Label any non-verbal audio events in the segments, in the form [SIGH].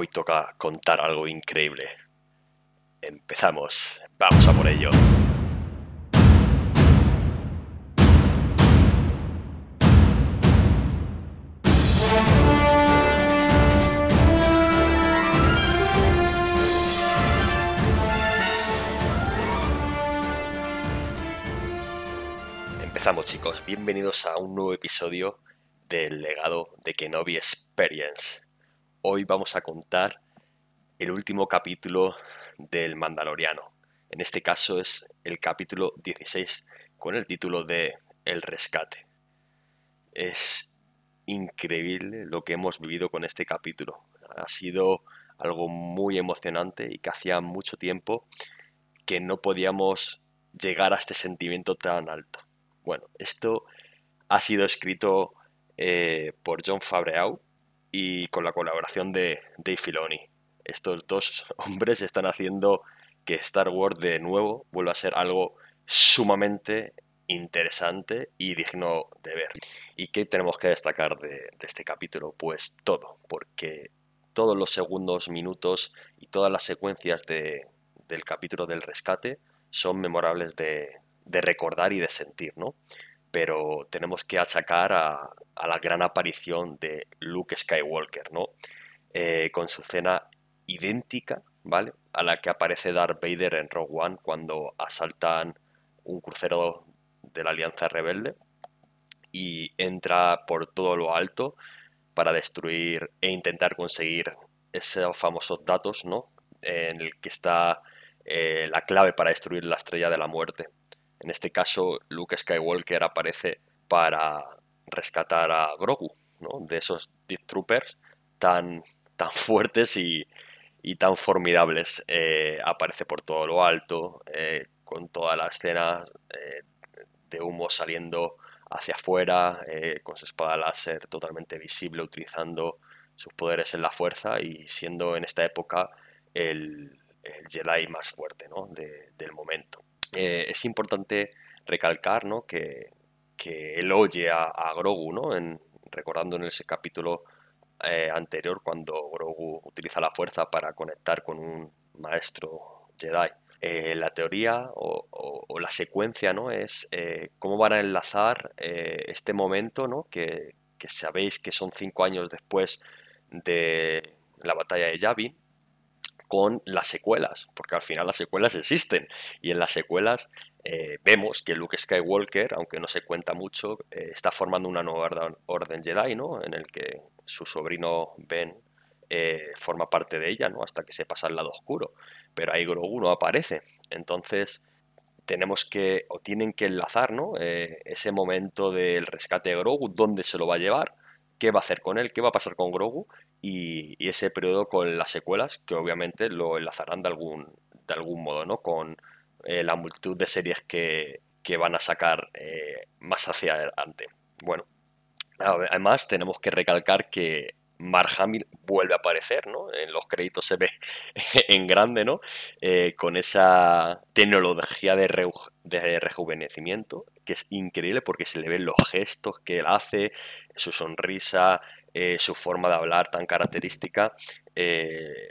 Hoy toca contar algo increíble. Empezamos. Vamos a por ello. Empezamos chicos, bienvenidos a un nuevo episodio del legado de Kenobi Experience. Hoy vamos a contar el último capítulo del Mandaloriano. En este caso es el capítulo 16 con el título de El rescate. Es increíble lo que hemos vivido con este capítulo. Ha sido algo muy emocionante y que hacía mucho tiempo que no podíamos llegar a este sentimiento tan alto. Bueno, esto ha sido escrito eh, por John Favreau y con la colaboración de Dave Filoni. Estos dos [LAUGHS] hombres están haciendo que Star Wars de nuevo vuelva a ser algo sumamente interesante y digno de ver. ¿Y qué tenemos que destacar de, este capítulo? Pues todo, porque todos los segundos, minutos y todas las secuencias del capítulo del rescate son memorables de, de recordar y de sentir, ¿no? Pero tenemos que achacar a, la gran aparición de Luke Skywalker, ¿no? Eh, con su cena idéntica, ¿vale? A la que aparece Darth Vader en Rogue One cuando asaltan un crucero de la Alianza Rebelde y entra por todo lo alto para destruir e intentar conseguir esos famosos datos, ¿no? En el que está eh, la clave para destruir la estrella de la muerte. En este caso, Luke Skywalker aparece para rescatar a Grogu, ¿no? de esos Deep Troopers tan, tan [LAUGHS] fuertes y, tan formidables. Eh, aparece por todo lo alto, eh, con toda la escena eh, de humo saliendo hacia afuera, con su espada láser totalmente visible, utilizando sus poderes en la fuerza y siendo en esta época el, Jedi más fuerte del momento. Eh, es importante recalcar ¿no? que, que, él oye a, Grogu, ¿no? en, recordando en ese capítulo eh, anterior cuando Grogu utiliza la fuerza para conectar con un maestro Jedi. Eh, la teoría o, la secuencia ¿no? es cómo van a enlazar este momento ¿no? que, que, sabéis que son cinco años después de la batalla de Yavin con las secuelas, porque al final las secuelas existen y en las secuelas eh, vemos que Luke Skywalker, aunque no se cuenta mucho, eh, está formando una nueva orden Jedi, ¿no? En el que su sobrino Ben eh, forma parte de ella, ¿no? Hasta que se pasa al lado oscuro. Pero ahí Grogu no aparece. Entonces tenemos que, o tienen que enlazar, ¿no? ese momento del rescate de Grogu, dónde se lo va a llevar, qué va a hacer con él, qué va a pasar con Grogu y, ese periodo con las secuelas que obviamente lo enlazarán de algún, de algún modo, ¿no? Con eh, la multitud de series que, van a sacar eh, más hacia adelante. Bueno, además tenemos que recalcar que Mark Hamill vuelve a aparecer, ¿no? En los créditos se ve [LAUGHS] en grande, ¿no? Eh, con esa tecnología de, de, rejuvenecimiento, que es increíble porque se le ven los gestos que él hace, su sonrisa, eh, su forma de hablar tan característica. Eh,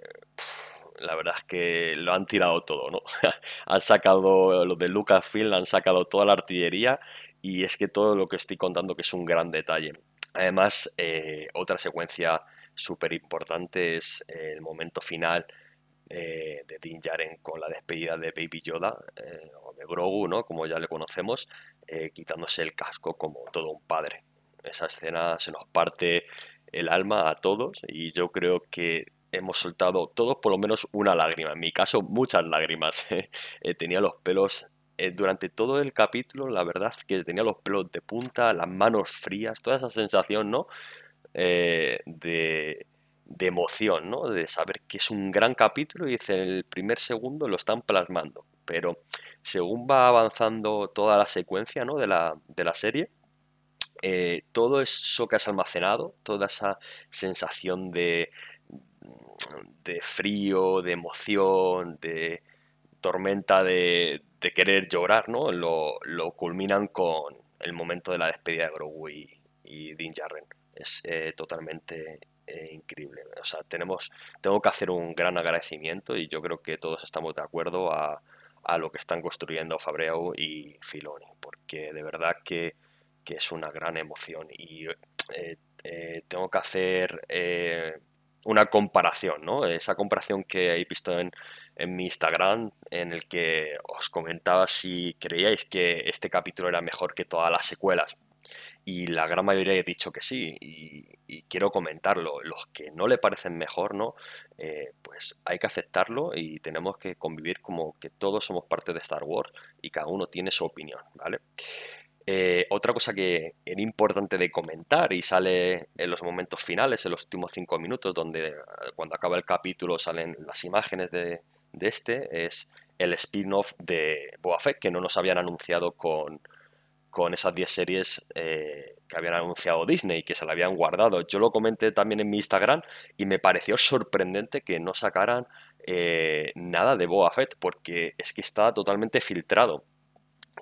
la verdad es que lo han tirado todo, ¿no? [LAUGHS] han sacado los de Lucasfilm, han sacado toda la artillería y es que todo lo que estoy contando que es un gran detalle. Además, eh, otra secuencia súper importante es el momento final de Din Djarin con la despedida de Baby Yoda o de Grogu, ¿no? Como ya le conocemos, quitándose el casco como todo un padre. Esa escena se nos parte el alma a todos y yo creo que hemos soltado todos por lo menos una lágrima. En mi caso, muchas lágrimas. [LAUGHS] Eh, tenía los pelos eh, durante todo el capítulo, la verdad que tenía los pelos de punta, las manos frías, toda esa sensación, ¿no? Eh, de, emoción, ¿no? De saber que es un gran capítulo y en el primer segundo lo están plasmando. Pero según va avanzando toda la secuencia, ¿no? De la, de la serie, eh, todo eso que has almacenado, toda esa sensación de, de frío, de emoción, de tormenta de, querer llorar, ¿no? Lo, culminan con el momento de la despedida de Grogu y, Din Djarin. Es eh, totalmente eh, increíble. O sea, tenemos, tengo que hacer un gran agradecimiento y yo creo que todos estamos de acuerdo a, a lo que están construyendo Fabreu y Filoni, porque de verdad que, que es una gran emoción y eh, eh, tengo que hacer una comparación, ¿no? Esa comparación que he visto en, en mi Instagram, en el que os comentaba si creíais que este capítulo era mejor que todas las secuelas y la gran mayoría he dicho que sí y, quiero comentarlo. Los que no le parecen mejor, ¿no? Eh, pues hay que aceptarlo y tenemos que convivir como que todos somos parte de Star Wars y cada uno tiene su opinión, ¿vale? Eh, otra cosa que era importante de comentar y sale en los momentos finales, en los últimos cinco minutos, donde cuando acaba el capítulo salen las imágenes de, de este, es el spin-off de Boa Fett que no nos habían anunciado con, con esas 10 series eh, que habían anunciado Disney, que se la habían guardado. Yo lo comenté también en mi Instagram y me pareció sorprendente que no sacaran eh, nada de Boa Fett, porque es que estaba totalmente filtrado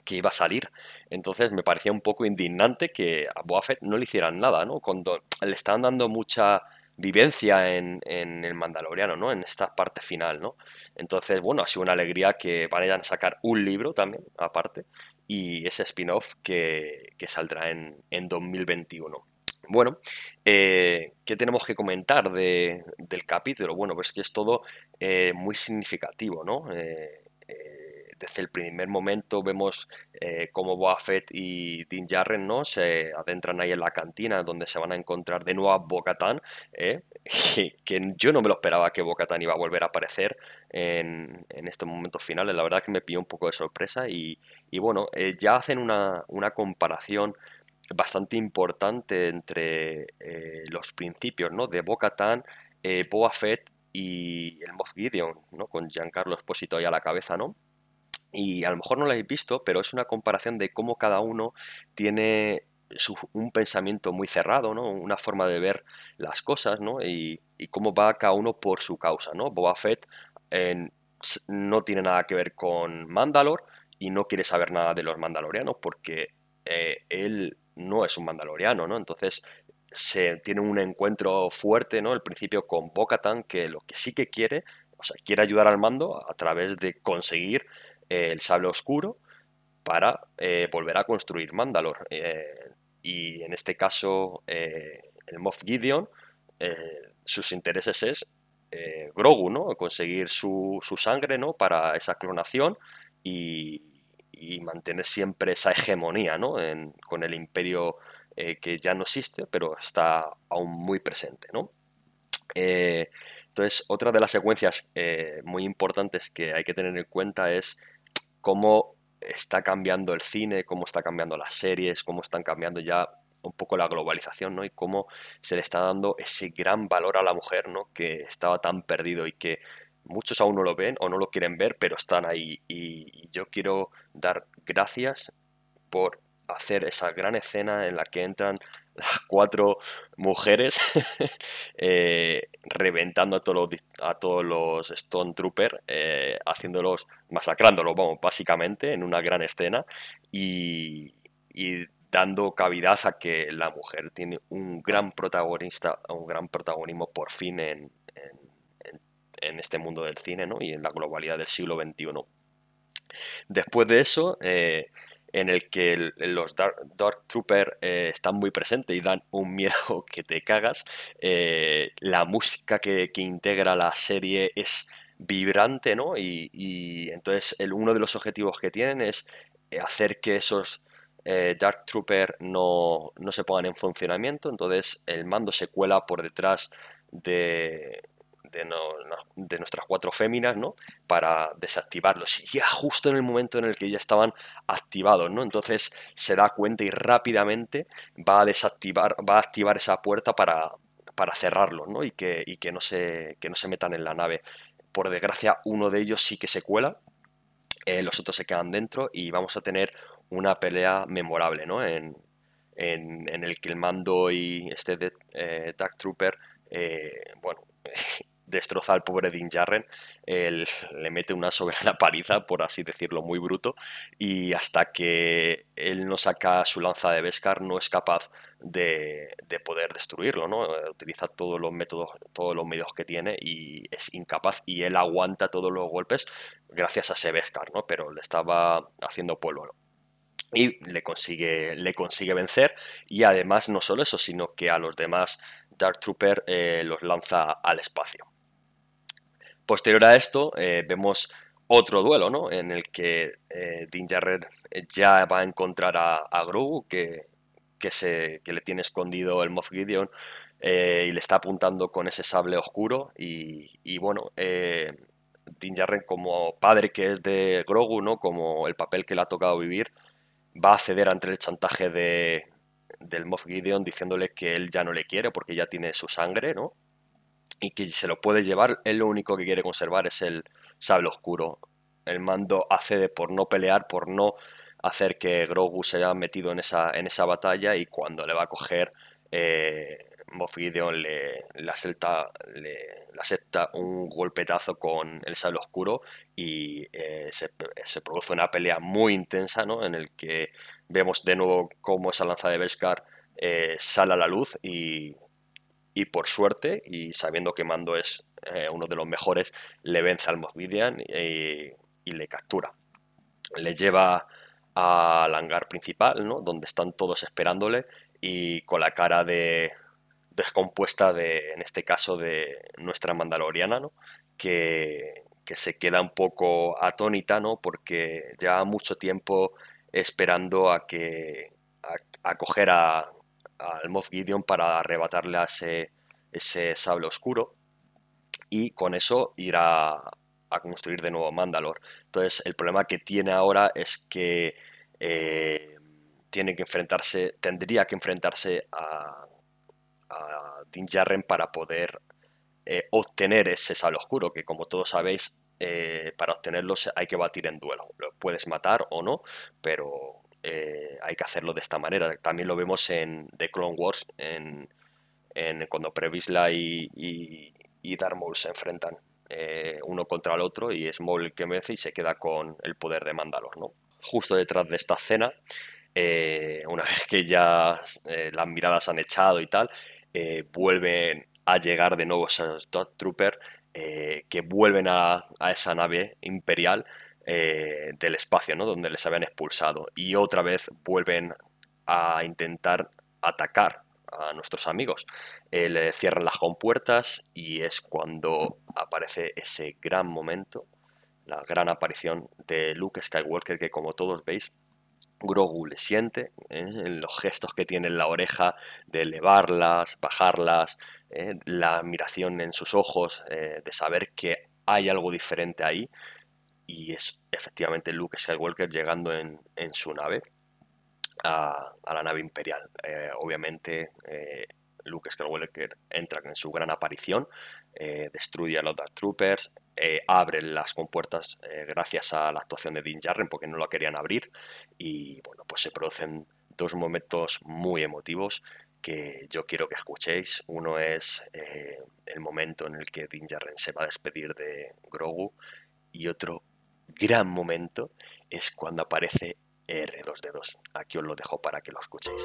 que iba a salir. Entonces me parecía un poco indignante que a Boa Fett no le hicieran nada, ¿no? Cuando le estaban dando mucha vivencia en, en, el Mandaloriano, ¿no? En esta parte final, ¿no? Entonces, bueno, ha sido una alegría que vayan a sacar un libro también, aparte, y ese spin-off que, saldrá en, en 2021. Bueno, eh, ¿qué tenemos que comentar de, del capítulo? Bueno, pues que es todo eh, muy significativo, ¿no? Eh, desde el primer momento vemos eh, cómo Boa Fett y Din Djarin ¿no? se adentran ahí en la cantina donde se van a encontrar de nuevo a Bo-Katan, ¿eh? que, yo no me lo esperaba que Bo-Katan iba a volver a aparecer en, estos momentos finales, la verdad que me pilló un poco de sorpresa y, bueno, eh, ya hacen una, comparación bastante importante entre los principios ¿no? de Bo-Katan, Boa Fett y el Moff Gideon, ¿no? con Giancarlo Esposito ahí a la cabeza, ¿no? Y a lo mejor no lo habéis visto, pero es una comparación de cómo cada uno tiene un pensamiento muy cerrado, ¿no? Una forma de ver las cosas, ¿no? Y, cómo va cada uno por su causa, ¿no? Boba Fett no tiene nada que ver con Mandalor y no quiere saber nada de los mandalorianos porque eh, él no es un mandaloriano, ¿no? Entonces se tiene un encuentro fuerte, ¿no? El principio con Bo-Katan, que lo que sí que quiere, o sea, quiere ayudar al mando a través de conseguir el sable oscuro para eh, volver a construir Mandalor. Eh, y en este caso, eh, el Moff Gideon, sus intereses es Grogu, ¿no? Conseguir su, sangre, ¿no? Para esa clonación y, mantener siempre esa hegemonía, ¿no? con el imperio que ya no existe, pero está aún muy presente, ¿no? entonces, otra de las secuencias muy importantes que hay que tener en cuenta es cómo está cambiando el cine, cómo está cambiando las series, cómo están cambiando ya un poco la globalización, ¿no? Y cómo se le está dando ese gran valor a la mujer, ¿no? Que estaba tan perdido y que muchos aún no lo ven o no lo quieren ver, pero están ahí. Y, yo quiero dar gracias por hacer esa gran escena en la que entran las cuatro mujeres [LAUGHS] eh, reventando a todos los, a todos los Stone Trooper, eh, haciéndolos, masacrándolos, vamos, básicamente, en una gran escena y, dando cavidad a que la mujer tiene un gran protagonista, un gran protagonismo por fin en, en, este mundo del cine ¿no? y en la globalidad del siglo XXI. Después de eso, eh, en el que los Dark, Trooper eh, están muy presentes y dan un miedo [LAUGHS] que te cagas. Eh, la música que, integra la serie es vibrante, ¿no? Y, entonces el, uno de los objetivos que tienen es eh, hacer que esos Dark Trooper no, no se pongan en funcionamiento. Entonces el mando se cuela por detrás de, de, nuestras cuatro féminas, ¿no? Para desactivarlos. Y ya justo en el momento en el que ya estaban activados, ¿no? Entonces se da cuenta y rápidamente va a desactivar, va a activar esa puerta para, para cerrarlos, ¿no? Y que, que, no se, que no se metan en la nave. Por desgracia, uno de ellos sí que se cuela, eh, los otros se quedan dentro y vamos a tener una pelea memorable, ¿no? En, el que el mando y este de, eh, Dark Trooper, eh, bueno, [LAUGHS] destroza al pobre Din Jarren, él le mete una soberana [LAUGHS] paliza, por así decirlo, muy bruto, y hasta que él no saca su lanza de Beskar no es capaz de, poder destruirlo, ¿no? Utiliza todos los métodos, todos los medios que tiene y es incapaz, y él aguanta todos los golpes gracias a ese Beskar, ¿no? Pero le estaba haciendo polvo y le consigue, le consigue vencer y además no solo eso, sino que a los demás Dark Trooper eh, los lanza al espacio. Posterior a esto eh, vemos otro duelo, ¿no? En el que eh, Din Djarin ya va a encontrar a, Grogu, que, que, se, que le tiene escondido el Moff Gideon y le está apuntando con ese sable oscuro y, y bueno, Din Djarin como padre que es de Grogu, ¿no? Como el papel que le ha tocado vivir, va a ceder ante el chantaje de, del Moff Gideon diciéndole que él ya no le quiere porque ya tiene su sangre, ¿no? Y que se lo puede llevar, él lo único que quiere conservar es el sable oscuro. El mando accede por no pelear, por no hacer que Grogu se haya metido en esa, en esa batalla y cuando le va a coger eh, Moff Gideon le, le, acepta, le, acepta un golpetazo con el sable oscuro y eh, se, produce una pelea muy intensa ¿no? en el que vemos de nuevo cómo esa lanza de Beskar eh, sale a la luz y, y, por suerte y sabiendo que Mando es eh, uno de los mejores le vence al Moff Gideon y, y le captura. Le lleva al hangar principal, ¿no? donde están todos esperándole y con la cara de, descompuesta de, en este caso, de nuestra mandaloriana, ¿no? que, se queda un poco atónita, ¿no? porque lleva mucho tiempo esperando a que a, coger a, al Moff Gideon para arrebatarle a ese, ese sable oscuro y con eso ir a, construir de nuevo Mandalor. Entonces el problema que tiene ahora es que eh, tiene que enfrentarse, tendría que enfrentarse a, a Din Djarin para poder eh, obtener ese sable oscuro, que como todos sabéis, eh, para obtenerlo hay que batir en duelo. Lo puedes matar o no, pero eh, hay que hacerlo de esta manera. También lo vemos en The Clone Wars, en, cuando Previsla y, y, y Darth Maul se enfrentan uno contra el otro y es Maul el que vence y se queda con el poder de Mandalor, ¿no? Justo detrás de esta escena una [LAUGHS] vez que ya las miradas han echado y tal, eh, vuelven a llegar de nuevo esos Trooper eh, que vuelven a, esa nave imperial eh, del espacio, ¿no? Donde les habían expulsado. Y otra vez vuelven a intentar atacar a nuestros amigos. le cierran las compuertas y es cuando aparece ese gran momento, la gran aparición de Luke Skywalker, que como todos veis, Grogu le siente, ¿eh? en los gestos que tiene en la oreja de elevarlas, bajarlas, ¿eh? la admiración en sus ojos, eh, de saber que hay algo diferente ahí. Y es efectivamente Luke Skywalker llegando en, su nave, a, la nave imperial. obviamente Luke Skywalker entra en su gran aparición, destruye a los Dark Troopers, eh, abren las compuertas eh, gracias a la actuación de Dean Jarren porque no la querían abrir y bueno pues se producen dos momentos muy emotivos que yo quiero que escuchéis uno es eh, el momento en el que Dean Jarren se va a despedir de Grogu y otro gran momento es cuando aparece R2D2 aquí os lo dejo para que lo escuchéis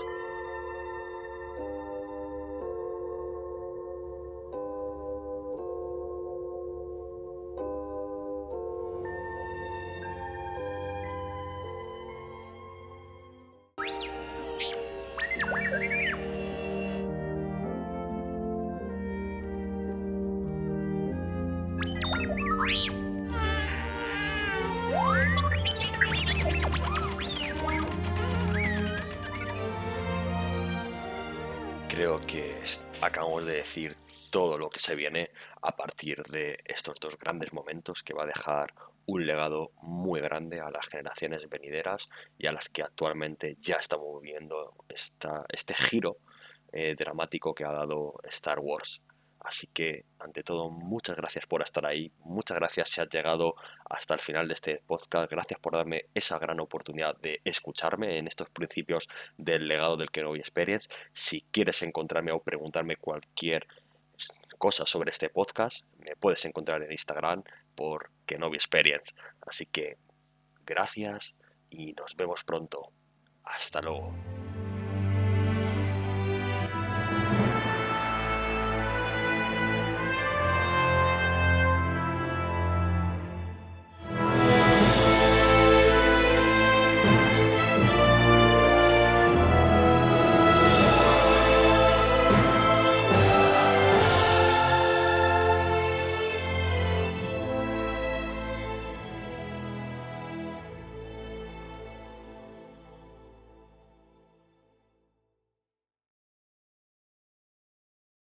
Creo que acabamos de decir todo lo que se viene a partir de estos dos grandes momentos que va a dejar un legado muy grande a las generaciones venideras y a las que actualmente ya estamos viendo esta, este giro eh, dramático que ha dado Star Wars. Así que, ante todo, muchas gracias por estar ahí, muchas gracias si has llegado hasta el final de este podcast, gracias por darme esa gran oportunidad de escucharme en estos principios del legado del Kenobi Experience. Si quieres encontrarme o preguntarme cualquier cosas sobre este podcast, me puedes encontrar en Instagram por Kenobi Experience. Así que gracias y nos vemos pronto. Hasta luego.